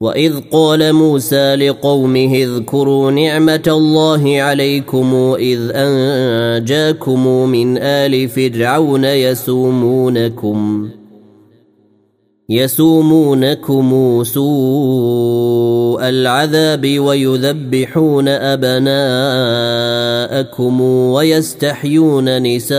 واذ قال موسى لقومه اذكروا نعمه الله عليكم اذ انجاكم من ال فرعون يسومونكم يسومونكم سوء العذاب ويذبحون ابناءكم ويستحيون نساءكم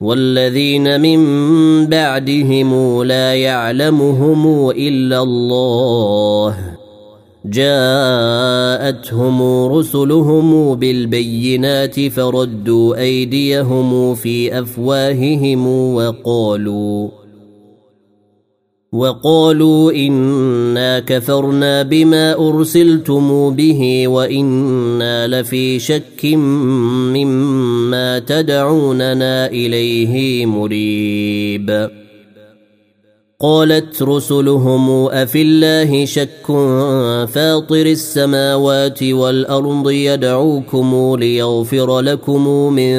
والذين من بعدهم لا يعلمهم إلا الله. جاءتهم رسلهم بالبينات فردوا أيديهم في أفواههم وقالوا وقالوا إنا كفرنا بما أرسلتم به وإنا لفي شك مما تدعوننا إليه مريب. قالت رسلهم أفي الله شك فاطر السماوات والأرض يدعوكم ليغفر لكم من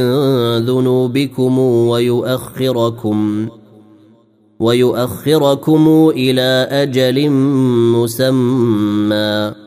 ذنوبكم ويؤخركم ويؤخركم إلى أجل مسمى.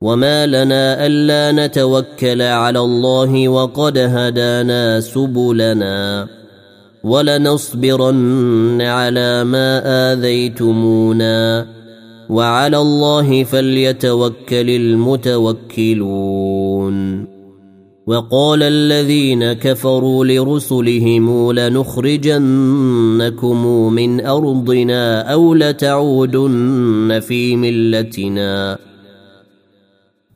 وما لنا الا نتوكل على الله وقد هدانا سبلنا ولنصبرن على ما اذيتمونا وعلى الله فليتوكل المتوكلون وقال الذين كفروا لرسلهم لنخرجنكم من ارضنا أو لتعودن في ملتنا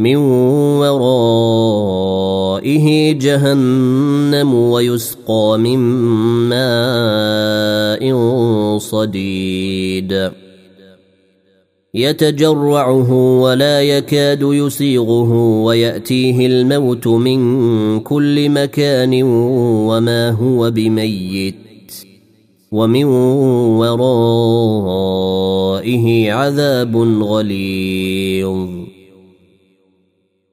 من ورائه جهنم ويسقى من ماء صديد. يتجرعه ولا يكاد يسيغه ويأتيه الموت من كل مكان وما هو بميت ومن ورائه عذاب غليظ.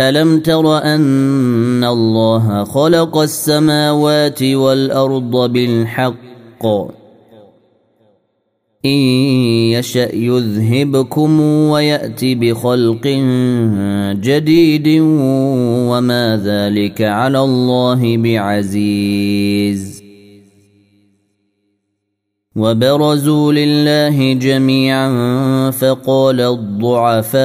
ألم تر أن الله خلق السماوات والأرض بالحق؟ إن يشأ يذهبكم ويأتي بخلق جديد وما ذلك على الله بعزيز. وبرزوا لله جميعا فقال الضعفاء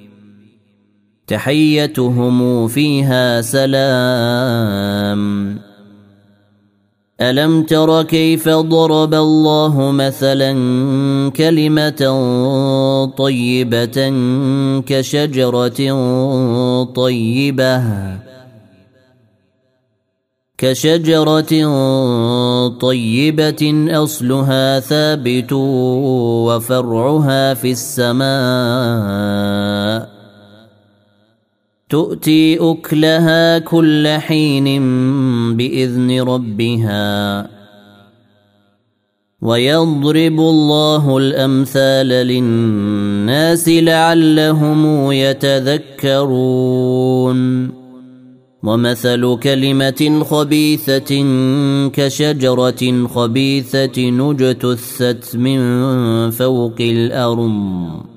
تحيتهم فيها سلام. ألم تر كيف ضرب الله مثلا كلمة طيبة كشجرة طيبة كشجرة طيبة أصلها ثابت وفرعها في السماء. تؤتي أكلها كل حين بإذن ربها ويضرب الله الأمثال للناس لعلهم يتذكرون ومثل كلمة خبيثة كشجرة خبيثة اجتثت من فوق الأرض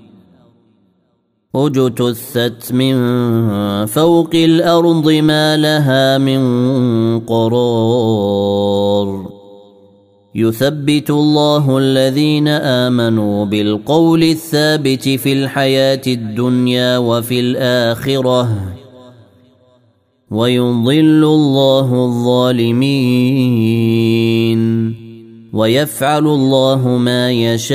اجتثت من فوق الأرض ما لها من قرار. يثبت الله الذين آمنوا بالقول الثابت في الحياة الدنيا وفي الآخرة. ويضل الله الظالمين. ويفعل الله ما يشاء.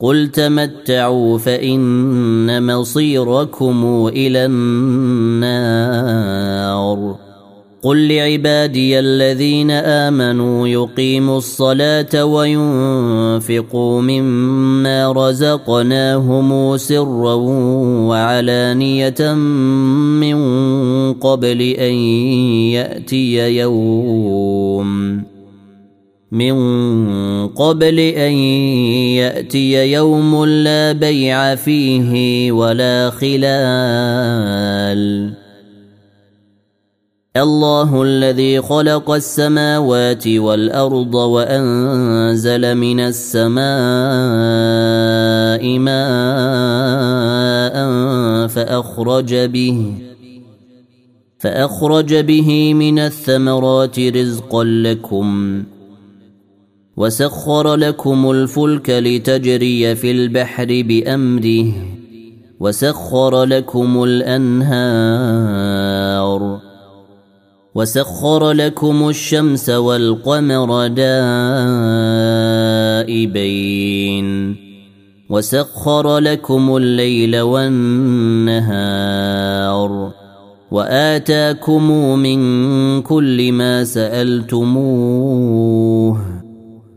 قل تمتعوا فان مصيركم إلى النار قل لعبادي الذين امنوا يقيموا الصلاه وينفقوا مما رزقناهم سرا وعلانيه من قبل ان ياتي يوم من قبل أن يأتي يوم لا بيع فيه ولا خلال. الله الذي خلق السماوات والأرض وأنزل من السماء ماء فأخرج به فأخرج به من الثمرات رزقا لكم. وسخر لكم الفلك لتجري في البحر بأمره. وسخر لكم الأنهار. وسخر لكم الشمس والقمر دائبين. وسخر لكم الليل والنهار. وآتاكم من كل ما سألتموه.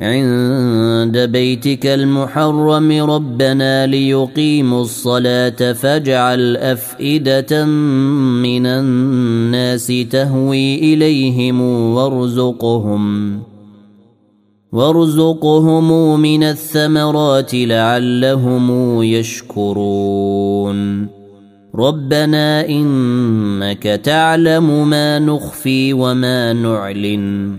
عند بيتك المحرم ربنا ليقيموا الصلاة فاجعل أفئدة من الناس تهوي إليهم وارزقهم وارزقهم من الثمرات لعلهم يشكرون ربنا إنك تعلم ما نخفي وما نعلن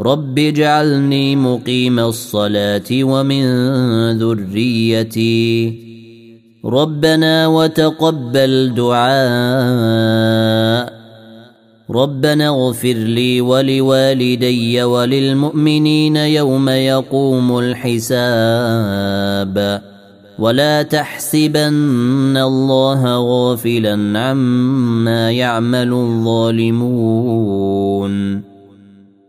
رب اجعلني مقيم الصلاه ومن ذريتي ربنا وتقبل دعاء ربنا اغفر لي ولوالدي وللمؤمنين يوم يقوم الحساب ولا تحسبن الله غافلا عما يعمل الظالمون